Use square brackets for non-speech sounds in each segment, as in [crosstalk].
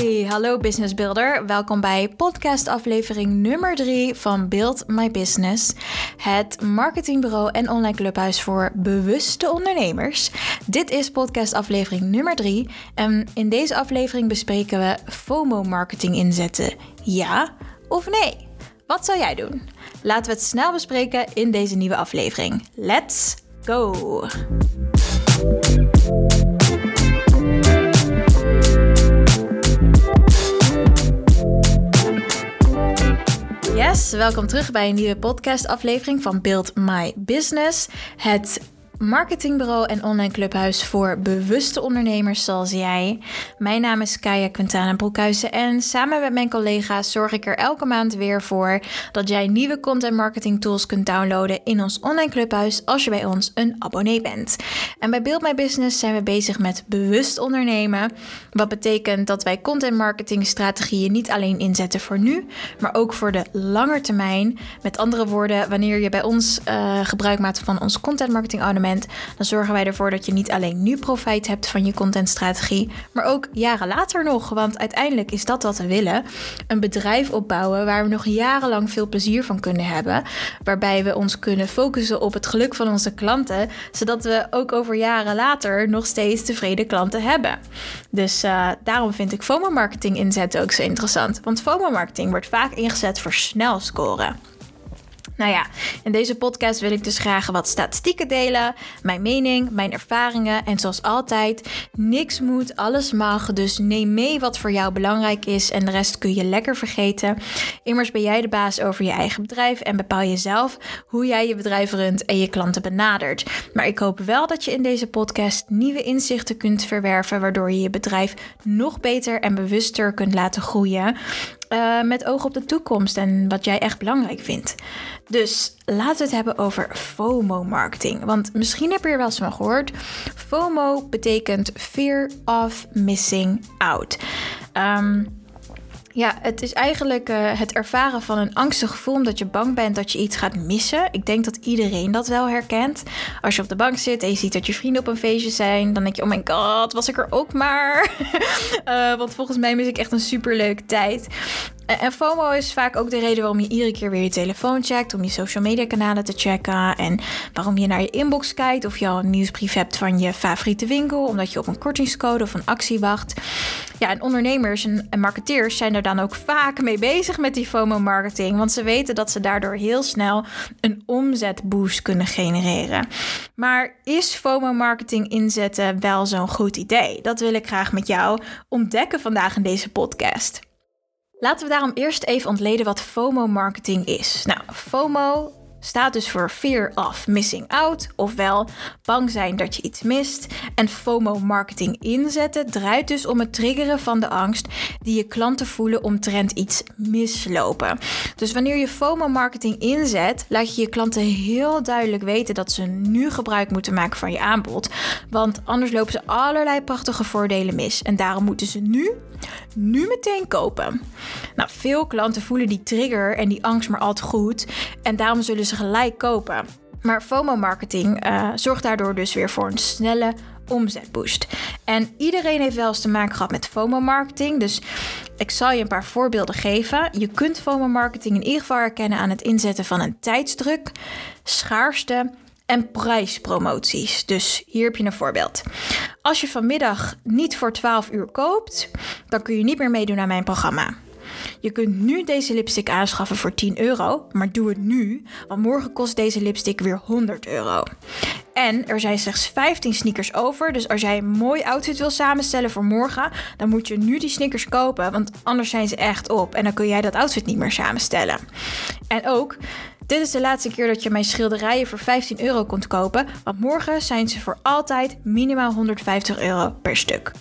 Hey, hallo Business Builder. Welkom bij podcast aflevering nummer 3 van Build My Business. Het marketingbureau en online clubhuis voor bewuste ondernemers. Dit is podcast aflevering nummer 3 en in deze aflevering bespreken we FOMO marketing inzetten. Ja of nee? Wat zou jij doen? Laten we het snel bespreken in deze nieuwe aflevering. Let's go! Welkom terug bij een nieuwe podcast-aflevering van Build My Business. Het marketingbureau en online clubhuis voor bewuste ondernemers zoals jij. Mijn naam is Kaya Quintana Broekhuizen en samen met mijn collega's zorg ik er elke maand weer voor dat jij nieuwe content marketing tools kunt downloaden in ons online clubhuis als je bij ons een abonnee bent. En bij Build My Business zijn we bezig met bewust ondernemen, wat betekent dat wij content marketing strategieën niet alleen inzetten voor nu, maar ook voor de lange termijn. Met andere woorden, wanneer je bij ons uh, gebruik maakt van ons content marketing abonnement dan zorgen wij ervoor dat je niet alleen nu profijt hebt van je contentstrategie, maar ook jaren later nog. Want uiteindelijk is dat wat we willen: een bedrijf opbouwen waar we nog jarenlang veel plezier van kunnen hebben. Waarbij we ons kunnen focussen op het geluk van onze klanten, zodat we ook over jaren later nog steeds tevreden klanten hebben. Dus uh, daarom vind ik FOMO-marketing inzetten ook zo interessant. Want FOMO-marketing wordt vaak ingezet voor snel scoren. Nou ja, in deze podcast wil ik dus graag wat statistieken delen, mijn mening, mijn ervaringen en zoals altijd, niks moet, alles mag, dus neem mee wat voor jou belangrijk is en de rest kun je lekker vergeten. Immers ben jij de baas over je eigen bedrijf en bepaal je zelf hoe jij je bedrijf runt en je klanten benadert. Maar ik hoop wel dat je in deze podcast nieuwe inzichten kunt verwerven waardoor je je bedrijf nog beter en bewuster kunt laten groeien. Uh, met oog op de toekomst en wat jij echt belangrijk vindt. Dus laten we het hebben over FOMO-marketing. Want misschien heb je er wel eens van gehoord. FOMO betekent Fear of Missing Out. Um, ja, het is eigenlijk uh, het ervaren van een angstig gevoel omdat je bang bent dat je iets gaat missen. Ik denk dat iedereen dat wel herkent. Als je op de bank zit en je ziet dat je vrienden op een feestje zijn, dan denk je: oh my god, was ik er ook maar? uh, [laughs] want volgens mij mis ik echt een superleuke tijd. En FOMO is vaak ook de reden waarom je iedere keer weer je telefoon checkt, om je social media kanalen te checken en waarom je naar je inbox kijkt of je al een nieuwsbrief hebt van je favoriete winkel, omdat je op een kortingscode of een actie wacht. Ja, en ondernemers en, marketeers zijn er dan ook vaak mee bezig met die FOMO-marketing, want ze weten dat ze daardoor heel snel een omzetboost kunnen genereren. Maar is FOMO-marketing inzetten wel zo'n goed idee? Dat wil ik graag met jou ontdekken vandaag in deze podcast. Laten we daarom eerst even ontleden wat FOMO-marketing is. Nou, FOMO staat dus voor Fear of Missing Out, ofwel bang zijn dat je iets mist. En FOMO-marketing inzetten draait dus om het triggeren van de angst die je klanten voelen omtrent iets mislopen. Dus wanneer je FOMO-marketing inzet, laat je je klanten heel duidelijk weten dat ze nu gebruik moeten maken van je aanbod. Want anders lopen ze allerlei prachtige voordelen mis. En daarom moeten ze nu, nu meteen kopen. Nou, veel klanten voelen die trigger en die angst maar al te goed. En daarom zullen ze gelijk kopen. Maar FOMO-marketing uh, zorgt daardoor dus weer voor een snelle omzetboost. En iedereen heeft wel eens te maken gehad met FOMO-marketing. Dus ik zal je een paar voorbeelden geven. Je kunt FOMO-marketing in ieder geval herkennen aan het inzetten van een tijdsdruk, schaarste en prijspromoties. Dus hier heb je een voorbeeld. Als je vanmiddag niet voor 12 uur koopt, dan kun je niet meer meedoen aan mijn programma. Je kunt nu deze lipstick aanschaffen voor 10 euro, maar doe het nu, want morgen kost deze lipstick weer 100 euro. En er zijn slechts 15 sneakers over, dus als jij een mooi outfit wil samenstellen voor morgen, dan moet je nu die sneakers kopen, want anders zijn ze echt op en dan kun jij dat outfit niet meer samenstellen. En ook, dit is de laatste keer dat je mijn schilderijen voor 15 euro kunt kopen, want morgen zijn ze voor altijd minimaal 150 euro per stuk.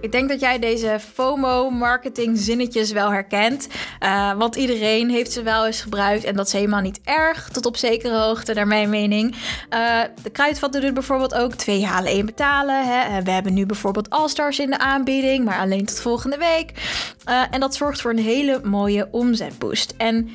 Ik denk dat jij deze FOMO-marketing zinnetjes wel herkent. Uh, want iedereen heeft ze wel eens gebruikt. En dat is helemaal niet erg, tot op zekere hoogte, naar mijn mening. Uh, de kruidvatten doet bijvoorbeeld ook twee halen, één betalen. Hè. We hebben nu bijvoorbeeld All-Stars in de aanbieding, maar alleen tot volgende week. En dat zorgt voor een hele mooie omzetboost. En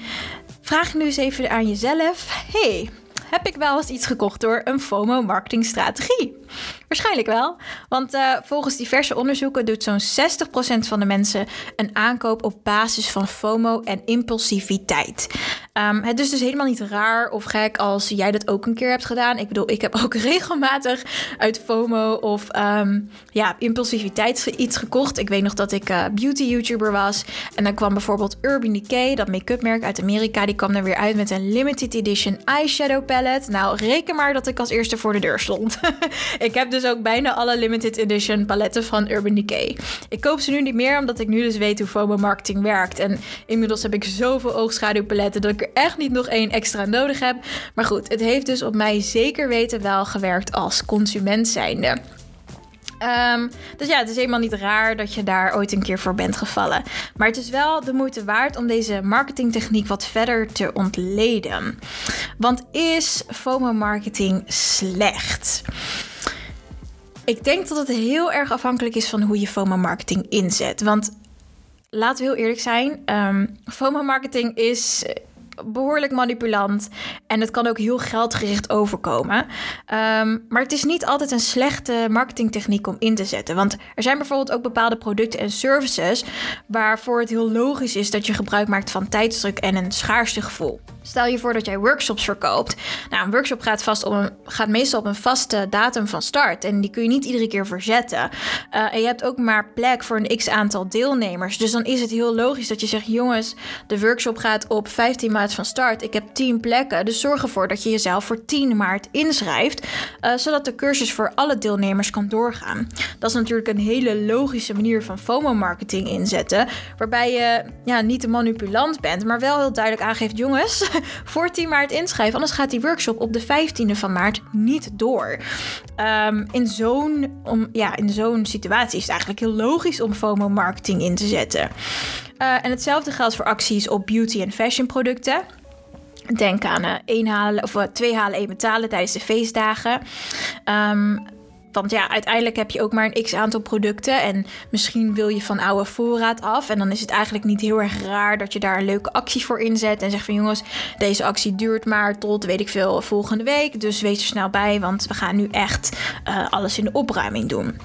vraag nu eens even aan jezelf: hey, heb ik wel eens iets gekocht door een FOMO-marketingstrategie? Waarschijnlijk wel. Want uh, volgens diverse onderzoeken doet zo'n 60% van de mensen een aankoop op basis van FOMO en impulsiviteit. Um, het is dus helemaal niet raar of gek als jij dat ook een keer hebt gedaan. Ik bedoel, ik heb ook [laughs] regelmatig uit FOMO of um, ja, impulsiviteit iets gekocht. Ik weet nog dat ik uh, beauty YouTuber was. En dan kwam bijvoorbeeld Urban Decay, dat make-up merk uit Amerika, die kwam er weer uit met een limited edition eyeshadow palette. Nou, reken maar dat ik als eerste voor de deur stond. [laughs] ik heb dus ook bijna alle limited edition paletten van Urban Decay. Ik koop ze nu niet meer, omdat ik nu dus weet hoe FOMO marketing werkt. En inmiddels heb ik zoveel oogschaduwpaletten dat ik er echt niet nog één extra nodig heb. Maar goed, het heeft dus op mij zeker weten wel gewerkt als consument zijnde. Um, dus ja, het is helemaal niet raar dat je daar ooit een keer voor bent gevallen. Maar het is wel de moeite waard om deze marketingtechniek wat verder te ontleden. Want is FOMO-marketing slecht? Ik denk dat het heel erg afhankelijk is van hoe je FOMO-marketing inzet. Want laten we heel eerlijk zijn, um, FOMO-marketing is behoorlijk manipulant. En het kan ook heel geldgericht overkomen. Um, maar het is niet altijd een slechte marketingtechniek om in te zetten. Want er zijn bijvoorbeeld ook bepaalde producten en services waarvoor het heel logisch is dat je gebruik maakt van tijdsdruk en een schaarste gevoel. Stel je voor dat jij workshops verkoopt. Nou, een workshop gaat, vast een, gaat meestal op een vaste datum van start. En die kun je niet iedere keer verzetten. Uh, en je hebt ook maar plek voor een x aantal deelnemers. Dus dan is het heel logisch dat je zegt: jongens, de workshop gaat op 15 maart van start. Ik heb 10 plekken. Dus zorg ervoor dat je jezelf voor 10 maart inschrijft. Uh, zodat de cursus voor alle deelnemers kan doorgaan. Dat is natuurlijk een hele logische manier van FOMO-marketing inzetten. Waarbij je ja, niet de manipulant bent, maar wel heel duidelijk aangeeft: jongens. [laughs] voor 10 maart inschrijven. Anders gaat die workshop op de 15e van maart niet door. Um, in zo'n ja, in zo'n situatie is het eigenlijk heel logisch om FOMO-marketing in te zetten. Uh, en hetzelfde geldt voor acties op beauty- en fashion producten. Denk aan uh, halen of uh, twee halen, één betalen tijdens de feestdagen. Um, want ja, uiteindelijk heb je ook maar een x aantal producten. En misschien wil je van oude voorraad af. En dan is het eigenlijk niet heel erg raar dat je daar een leuke actie voor inzet. En zegt van jongens, deze actie duurt maar tot weet ik veel volgende week. Dus wees er snel bij, want we gaan nu echt uh, alles in de opruiming doen.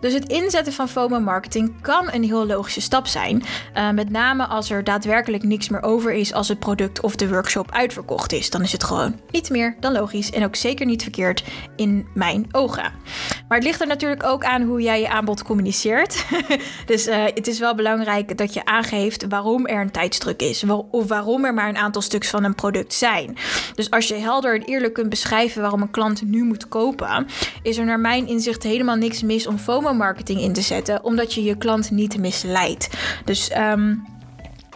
Dus het inzetten van FOMO marketing kan een heel logische stap zijn. Uh, met name als er daadwerkelijk niks meer over is als het product of de workshop uitverkocht is. Dan is het gewoon niet meer dan logisch. En ook zeker niet verkeerd in mijn ogen. Maar het ligt er natuurlijk ook aan hoe jij je aanbod communiceert. [laughs] dus uh, het is wel belangrijk dat je aangeeft waarom er een tijdsdruk is. Of waarom er maar een aantal stuks van een product zijn. Dus als je helder en eerlijk kunt beschrijven waarom een klant nu moet kopen, is er naar mijn inzicht helemaal niks mis om FOMO-marketing in te zetten, omdat je je klant niet misleidt. Dus um,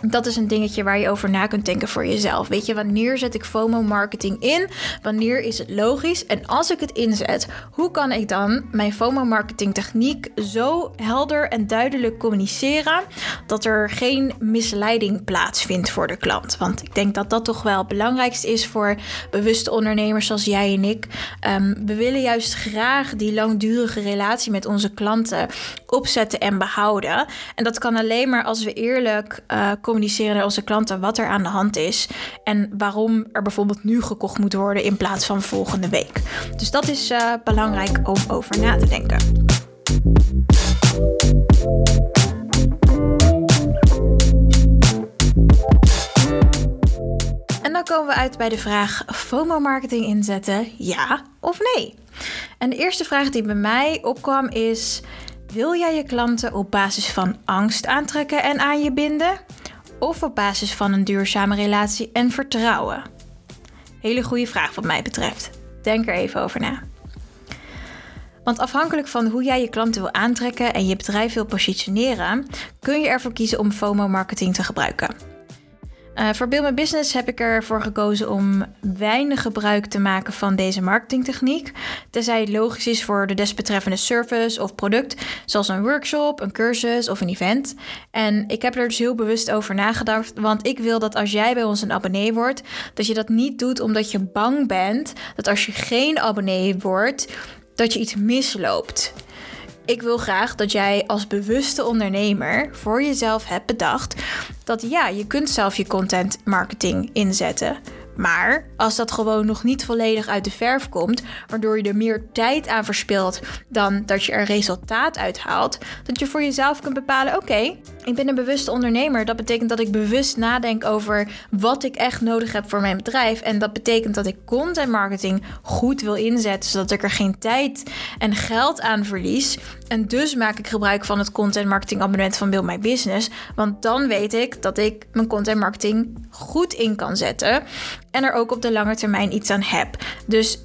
dat is een dingetje waar je over na kunt denken voor jezelf. Weet je, wanneer zet ik FOMO-marketing in? Wanneer is het logisch? En als ik het inzet, hoe kan ik dan mijn FOMO-marketing techniek zo helder en duidelijk communiceren dat er geen misleiding plaatsvindt voor de klant? Want ik denk dat dat toch wel het belangrijkste is voor bewuste ondernemers zoals jij en ik. Um, we willen juist graag die langdurige relatie met onze klanten opzetten en behouden. En dat kan alleen maar als we eerlijk uh, communiceren naar onze klanten wat er aan de hand is en waarom er bijvoorbeeld nu gekocht moet worden in plaats van volgende week. Dus dat is uh, belangrijk om over na te denken. En dan komen we uit bij de vraag: FOMO-marketing inzetten, ja of nee? En de eerste vraag die bij mij opkwam is: wil jij je klanten op basis van angst aantrekken en aan je binden? Of op basis van een duurzame relatie en vertrouwen? Hele goede vraag wat mij betreft. Denk er even over na. Want afhankelijk van hoe jij je klanten wil aantrekken en je bedrijf wil positioneren, kun je ervoor kiezen om FOMO-marketing te gebruiken. Uh, voor Build My Business heb ik ervoor gekozen om weinig gebruik te maken van deze marketingtechniek. Tenzij het logisch is voor de desbetreffende service of product, zoals een workshop, een cursus of een event. En ik heb er dus heel bewust over nagedacht, want ik wil dat als jij bij ons een abonnee wordt, dat je dat niet doet omdat je bang bent dat als je geen abonnee wordt, dat je iets misloopt. Ik wil graag dat jij als bewuste ondernemer voor jezelf hebt bedacht dat ja, je kunt zelf je content marketing inzetten. Maar als dat gewoon nog niet volledig uit de verf komt, waardoor je er meer tijd aan verspilt dan dat je er resultaat uit haalt, dat je voor jezelf kunt bepalen: oké, ik ben een bewuste ondernemer. Dat betekent dat ik bewust nadenk over wat ik echt nodig heb voor mijn bedrijf. En dat betekent dat ik content marketing goed wil inzetten, zodat ik er geen tijd en geld aan verlies. En dus maak ik gebruik van het content marketing abonnement van Build My Business. Want dan weet ik dat ik mijn content marketing goed in kan zetten. En er ook op de lange termijn iets aan heb. Dus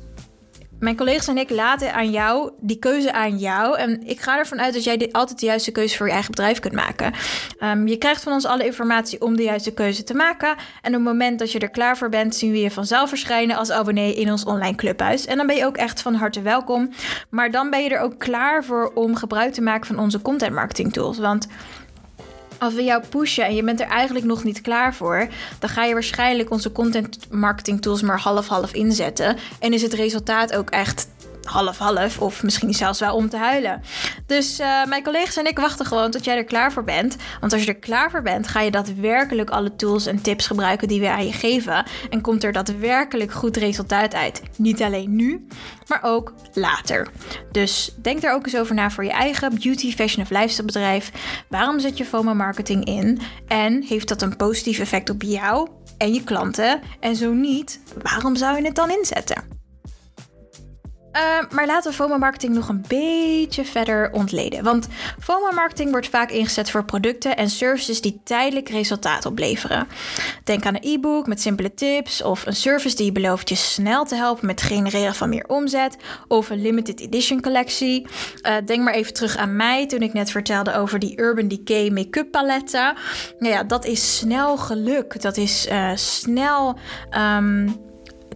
mijn collega's en ik laten aan jou die keuze aan jou. En ik ga ervan uit dat jij dit altijd de juiste keuze voor je eigen bedrijf kunt maken. Ehm, je krijgt van ons alle informatie om de juiste keuze te maken. En op het moment dat je er klaar voor bent, zien we je vanzelf verschijnen als abonnee in ons online clubhuis. En dan ben je ook echt van harte welkom. Maar dan ben je er ook klaar voor om gebruik te maken van onze content marketing tools. Want als we jou pushen en je bent er eigenlijk nog niet klaar voor, dan ga je waarschijnlijk onze content marketing tools maar half-half inzetten. En is het resultaat ook echt half-half of misschien zelfs wel om te huilen. Dus uh, mijn collega's en ik wachten gewoon tot jij er klaar voor bent. Want als je er klaar voor bent, ga je daadwerkelijk alle tools en tips gebruiken die we aan je geven. En komt er daadwerkelijk goed resultaat uit. Niet alleen nu, maar ook later. Dus denk er ook eens over na voor je eigen beauty, fashion of lifestyle bedrijf. Waarom zet je FOMO marketing in? En heeft dat een positief effect op jou en je klanten? En zo niet, waarom zou je het dan inzetten? Uh, maar laten we FOMO-marketing nog een beetje verder ontleden. Want FOMO-marketing wordt vaak ingezet voor producten en services die tijdelijk resultaat opleveren. Denk aan een e-book met simpele tips of een service die je belooft je snel te helpen met het genereren van meer omzet of een limited edition collectie. Uh, denk maar even terug aan mij toen ik net vertelde over die Urban Decay make-up paletten. Nou ja, dat is snel geluk. Dat is uh, snel. Um,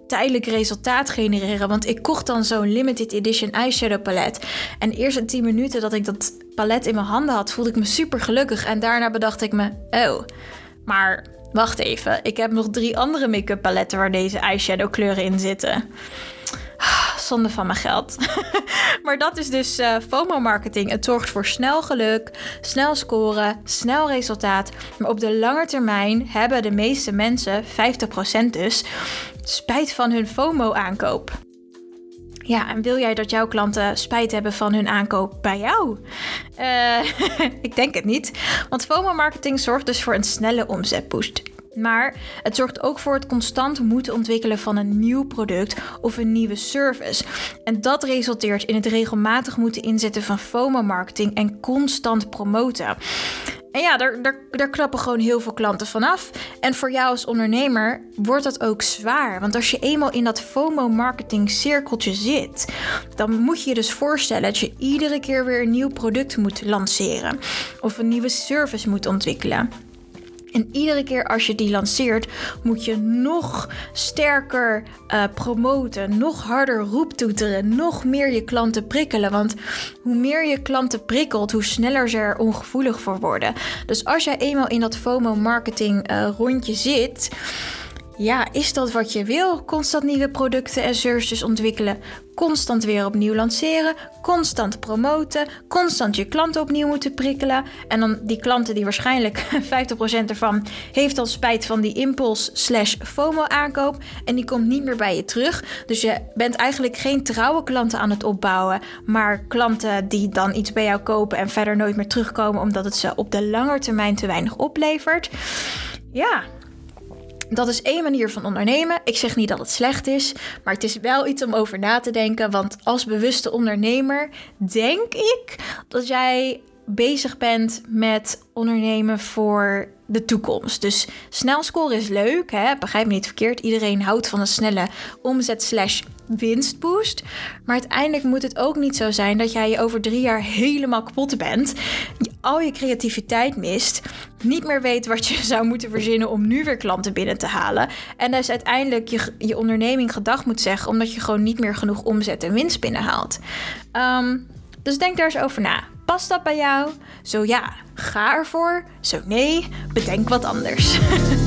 tijdelijk resultaat genereren. Want ik kocht dan zo'n limited edition eyeshadow palet. En eerst in 10 minuten dat ik dat palet in mijn handen had, voelde ik me super gelukkig. En daarna bedacht ik me, oh, maar wacht even. Ik heb nog drie andere make-up paletten waar deze eyeshadow kleuren in zitten. Ah, zonde van mijn geld. [laughs] maar dat is dus uh, FOMO-marketing. Het zorgt voor snel geluk, snel scoren, snel resultaat. Maar op de lange termijn hebben de meeste mensen, 50% dus, spijt van hun FOMO-aankoop. Ja, en wil jij dat jouw klanten spijt hebben van hun aankoop bij jou? Uh, [laughs] ik denk het niet. Want FOMO-marketing zorgt dus voor een snelle omzetboost. Maar het zorgt ook voor het constant moeten ontwikkelen van een nieuw product of een nieuwe service. En dat resulteert in het regelmatig moeten inzetten van FOMO-marketing en constant promoten. En ja, daar, daar, daar knappen gewoon heel veel klanten vanaf. En voor jou als ondernemer wordt dat ook zwaar. Want als je eenmaal in dat FOMO-marketing cirkeltje zit, dan moet je je dus voorstellen dat je iedere keer weer een nieuw product moet lanceren. Of een nieuwe service moet ontwikkelen. En iedere keer als je die lanceert, moet je nog sterker uh, promoten, nog harder roeptoeteren, nog meer je klanten prikkelen. Want hoe meer je klanten prikkelt, hoe sneller ze er ongevoelig voor worden. Dus als jij eenmaal in dat FOMO-marketing uh, rondje zit ja, is dat wat je wil? Constant nieuwe producten en services ontwikkelen, constant weer opnieuw lanceren, constant promoten, constant je klanten opnieuw moeten prikkelen. En dan die klanten die waarschijnlijk [laughs] 50% ervan heeft al spijt van die impuls slash FOMO aankoop en die komt niet meer bij je terug. Dus je bent eigenlijk geen trouwe klanten aan het opbouwen, maar klanten die dan iets bij jou kopen en verder nooit meer terugkomen omdat het ze op de lange termijn te weinig oplevert. Ja, dat is één manier van ondernemen. Ik zeg niet dat het slecht is, maar het is wel iets om over na te denken. Want als bewuste ondernemer denk ik dat jij bezig bent met ondernemen voor de toekomst. Dus snel scoren is leuk, hè? begrijp me niet verkeerd. Iedereen houdt van een snelle omzet slash winstboost. Maar uiteindelijk moet het ook niet zo zijn dat jij je over drie jaar helemaal kapot bent. Al je creativiteit mist. Niet meer weet wat je [laughs] zou moeten verzinnen om nu weer klanten binnen te halen. En dus uiteindelijk je, je onderneming gedag moet zeggen. Omdat je gewoon niet meer genoeg omzet en winst binnenhaalt. Um, dus denk daar eens over na. Past dat bij jou? Zo ja, ga ervoor. Zo nee, bedenk wat anders. [laughs]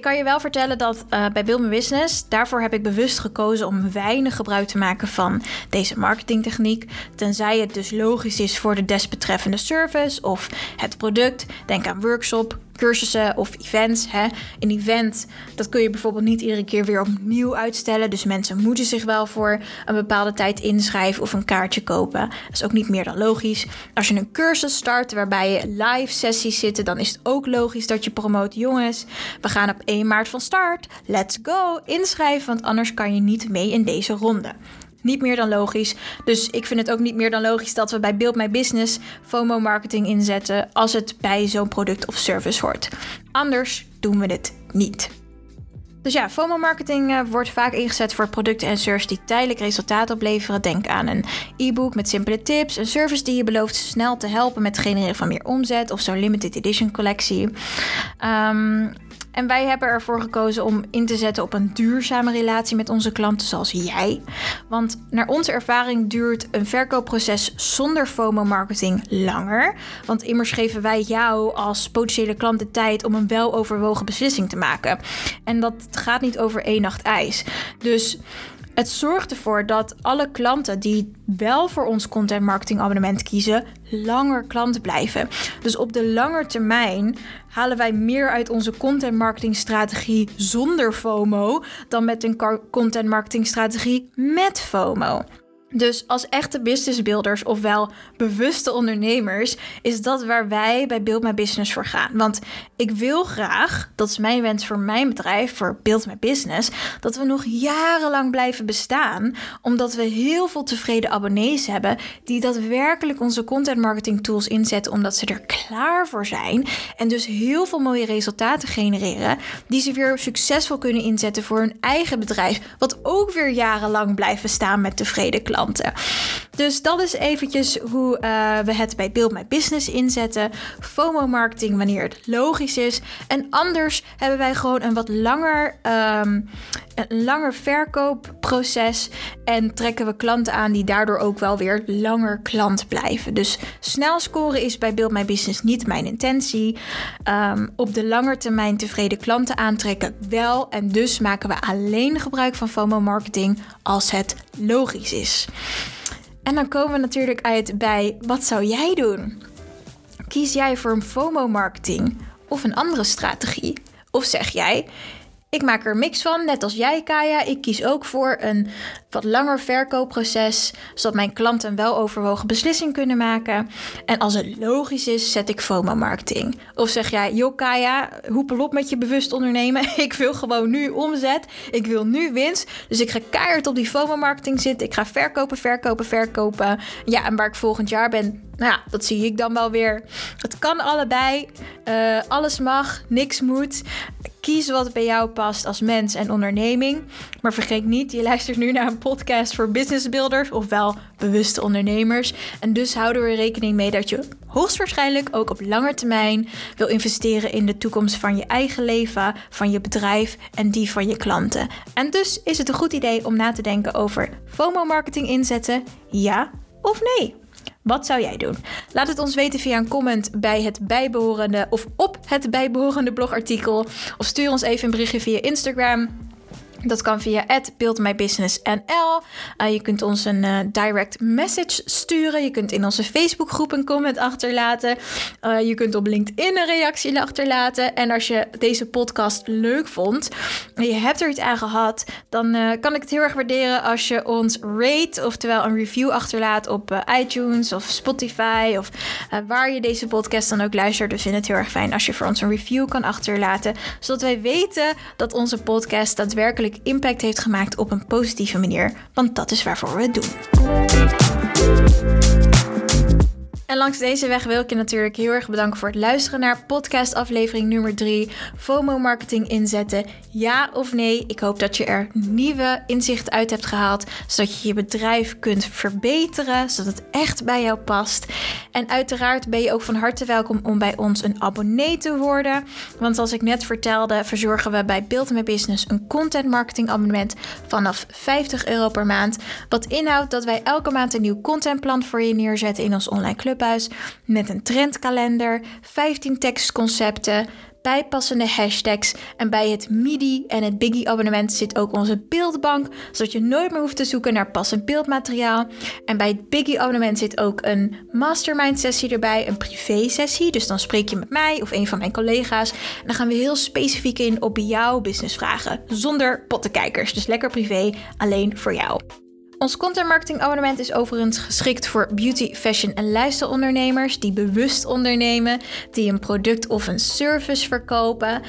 ik kan je wel vertellen dat uh, bij Build My Business, daarvoor heb ik bewust gekozen om weinig gebruik te maken van deze marketingtechniek. Tenzij het dus logisch is voor de desbetreffende service of het product. Denk aan workshop, cursussen of events. Hè. Een event, dat kun je bijvoorbeeld niet iedere keer weer opnieuw uitstellen. Dus mensen moeten zich wel voor een bepaalde tijd inschrijven of een kaartje kopen. Dat is ook niet meer dan logisch. Als je een cursus start waarbij je live sessies zitten, dan is het ook logisch dat je promoot. Jongens, we gaan op 1 maart van start. Let's go! Inschrijven, want anders kan je niet mee in deze ronde. Niet meer dan logisch. Dus ik vind het ook niet meer dan logisch dat we bij Build My Business FOMO marketing inzetten als het bij zo'n product of service hoort. Anders doen we het niet. Dus ja, FOMO marketing uh, wordt vaak ingezet voor producten en services die tijdelijk resultaat opleveren. Denk aan een e-book met simpele tips, een service die je belooft snel te helpen met het genereren van meer omzet of zo'n limited edition collectie. Um, en wij hebben ervoor gekozen om in te zetten op een duurzame relatie met onze klanten zoals jij. Want naar onze ervaring duurt een verkoopproces zonder FOMO-marketing langer. Want immers geven wij jou als potentiële klant de tijd om een weloverwogen beslissing te maken. En dat gaat niet over één nacht ijs. Dus het zorgt ervoor dat alle klanten die wel voor ons content marketing abonnement kiezen, langer klant blijven. Dus op de lange termijn halen wij meer uit onze content marketing strategie zonder FOMO dan met een content marketing strategie met FOMO. Dus als echte businessbuilders, ofwel bewuste ondernemers, is dat waar wij bij Build My Business voor gaan. Want ik wil graag, dat is mijn wens voor mijn bedrijf, voor Build My Business, dat we nog jarenlang blijven bestaan, omdat we heel veel tevreden abonnees hebben die daadwerkelijk onze content marketing tools inzetten, omdat ze er klaar voor zijn en dus heel veel mooie resultaten genereren, die ze weer succesvol kunnen inzetten voor hun eigen bedrijf, wat ook weer jarenlang blijft bestaan met tevreden klanten. Dus dat is eventjes hoe uh, we het bij Build My Business inzetten. FOMO-marketing wanneer het logisch is. En anders hebben wij gewoon een wat langer, um, een langer verkoopproces. En trekken we klanten aan die daardoor ook wel weer langer klant blijven. Dus snel scoren is bij Build My Business niet mijn intentie. Um, op de lange termijn tevreden klanten aantrekken wel. En dus maken we alleen gebruik van FOMO-marketing als het logisch is. En dan komen we natuurlijk uit bij wat zou jij doen? Kies jij voor een FOMO-marketing of een andere strategie? Of zeg jij, ik maak er een mix van, net als jij, Kaya. Ik kies ook voor een wat langer verkoopproces, zodat mijn klanten wel overwogen beslissing kunnen maken. En als het logisch is, zet ik FOMO-marketing. Of zeg jij, joh Kaya, hoepel op met je bewust ondernemen. [laughs] Ik wil gewoon nu omzet. Ik wil nu winst. Dus ik ga keihard op die FOMO-marketing zitten. Ik ga verkopen, verkopen, verkopen. Ja, en waar ik volgend jaar ben, nou ja, dat zie ik dan wel weer. Het kan allebei. Uh, alles mag, niks moet. Kies wat bij jou past als mens en onderneming. Maar vergeet niet, je luistert nu naar een podcast voor business builders, ofwel bewuste ondernemers. En dus houden we rekening mee dat je hoogstwaarschijnlijk ook op lange termijn wil investeren in de toekomst van je eigen leven, van je bedrijf en die van je klanten. En dus is het een goed idee om na te denken over FOMO-marketing inzetten, ja of nee. Wat zou jij doen? Laat het ons weten via een comment bij het bijbehorende of op het bijbehorende blogartikel. Of stuur ons even een berichtje via Instagram. Dat kan via buildmybusinessnl. Uh, je kunt ons een uh, direct message sturen. Je kunt in onze Facebookgroep een comment achterlaten. Uh, je kunt op LinkedIn een reactie achterlaten. En als je deze podcast leuk vond en je hebt er iets aan gehad, dan kan ik het heel erg waarderen als je ons rate, oftewel een review achterlaat op iTunes of Spotify of waar je deze podcast dan ook luistert. We vinden het heel erg fijn als je voor ons een review kan achterlaten, zodat wij weten dat onze podcast daadwerkelijk impact heeft gemaakt op een positieve manier. Want dat is waarvoor we het doen. En langs deze weg wil ik je natuurlijk heel erg bedanken voor het luisteren naar podcast aflevering nummer 3. FOMO marketing inzetten. Ja of nee? Ik hoop dat je er nieuwe inzichten uit hebt gehaald, zodat je je bedrijf kunt verbeteren, zodat het echt bij jou past. En uiteraard ben je ook van harte welkom om bij ons een abonnee te worden. Want zoals ik net vertelde, verzorgen we bij Build My Business een content marketing abonnement vanaf 50 euro per maand. Wat inhoudt dat wij elke maand een nieuw contentplan voor je neerzetten in ons online Met een trendkalender, 15 tekstconcepten bijpassende hashtags. En bij het MIDI en het Biggie abonnement zit ook onze beeldbank, zodat je nooit meer hoeft te zoeken naar passend beeldmateriaal. En bij het Biggie abonnement zit ook een mastermind sessie erbij, een privé sessie. Dus dan spreek je met mij of een van mijn collega's. En dan gaan we heel specifiek in op jouw businessvragen, zonder pottenkijkers. Dus lekker privé, alleen voor jou. Ons content marketing abonnement is overigens geschikt voor beauty, fashion en lifestyle ondernemers die bewust ondernemen, die een product of een service verkopen.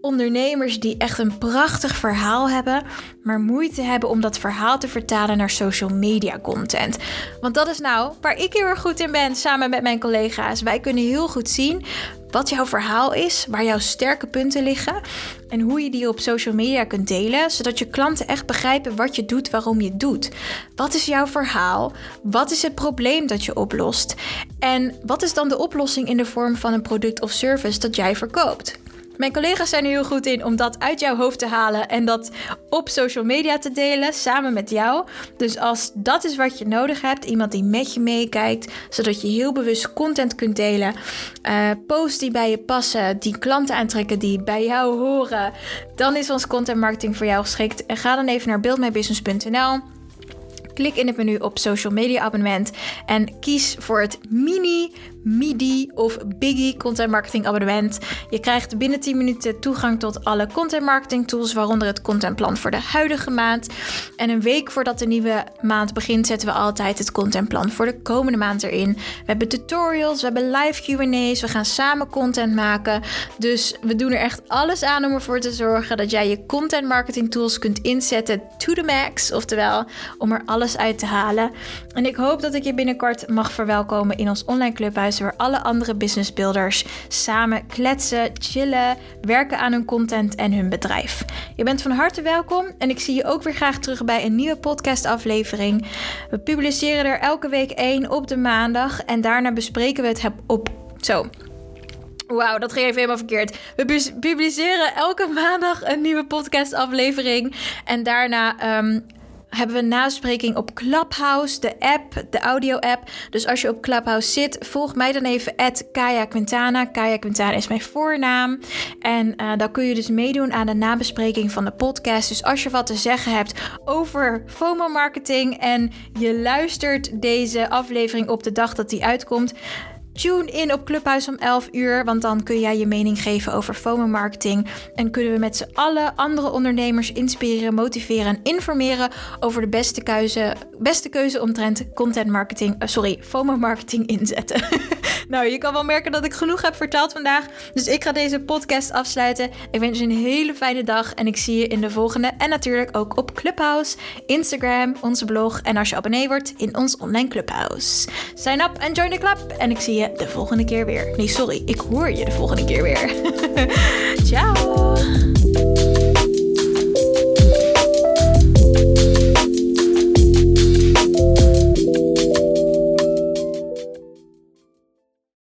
Ondernemers die echt een prachtig verhaal hebben, maar moeite hebben om dat verhaal te vertalen naar social media content. Want dat is nou waar ik heel erg goed in ben samen met mijn collega's. Wij kunnen heel goed zien wat jouw verhaal is, waar jouw sterke punten liggen en hoe je die op social media kunt delen, zodat je klanten echt begrijpen wat je doet, waarom je het doet. Wat is jouw verhaal? Wat is het probleem dat je oplost? En wat is dan de oplossing in de vorm van een product of service dat jij verkoopt? Mijn collega's zijn er heel goed in om dat uit jouw hoofd te halen en dat op social media te delen samen met jou. Dus als dat is wat je nodig hebt, iemand die met je meekijkt, zodat je heel bewust content kunt delen, uh, posts die bij je passen, die klanten aantrekken die bij jou horen, dan is ons content marketing voor jou geschikt. En ga dan even naar buildmybusiness.nl. Klik in het menu op social media abonnement en kies voor het mini MIDI of Biggie content marketing abonnement. Je krijgt binnen 10 minuten toegang tot alle content marketing tools, waaronder het contentplan voor de huidige maand. En een week voordat de nieuwe maand begint, zetten we altijd het contentplan voor de komende maand erin. We hebben tutorials, we hebben live QA's, we gaan samen content maken. Dus we doen er echt alles aan om ervoor te zorgen dat jij je content marketing tools kunt inzetten to the max, oftewel om er alles uit te halen. En ik hoop dat ik je binnenkort mag verwelkomen in ons online clubhuis waar alle andere businessbuilders samen kletsen, chillen, werken aan hun content en hun bedrijf. Je bent van harte welkom en ik zie je ook weer graag terug bij een nieuwe podcastaflevering. We publiceren er elke week één op de maandag en daarna bespreken we het op. Zo, Wauw, dat ging even helemaal verkeerd. We publiceren elke maandag een nieuwe podcastaflevering. En daarna um, hebben we een naspreking op Clubhouse, de app, de audio-app. Dus als je op Clubhouse zit, volg mij dan even Kaya Quintana. Kaya Quintana is mijn voornaam. En uh, dan kun je dus meedoen aan de nabespreking van de podcast. Dus als je wat te zeggen hebt over FOMO-marketing en je luistert deze aflevering op de dag dat die uitkomt Tune in op Clubhuis om 11 uur, want dan kun jij je mening geven over FOMO marketing en kunnen we met z'n allen andere ondernemers inspireren, motiveren en informeren over de beste keuze, beste keuze omtrent content marketing, uh, sorry, FOMO marketing inzetten. [laughs] nou, je kan wel merken dat ik genoeg heb verteld vandaag, dus ik ga deze podcast afsluiten. Ik wens je een hele fijne dag en ik zie je in de volgende en natuurlijk ook op Clubhouse, Instagram, onze blog en als je abonnee wordt in ons online Clubhouse. Sign up en join the club en ik zie de volgende keer weer. Nee, sorry, ik hoor je de volgende keer weer. [laughs] Ciao!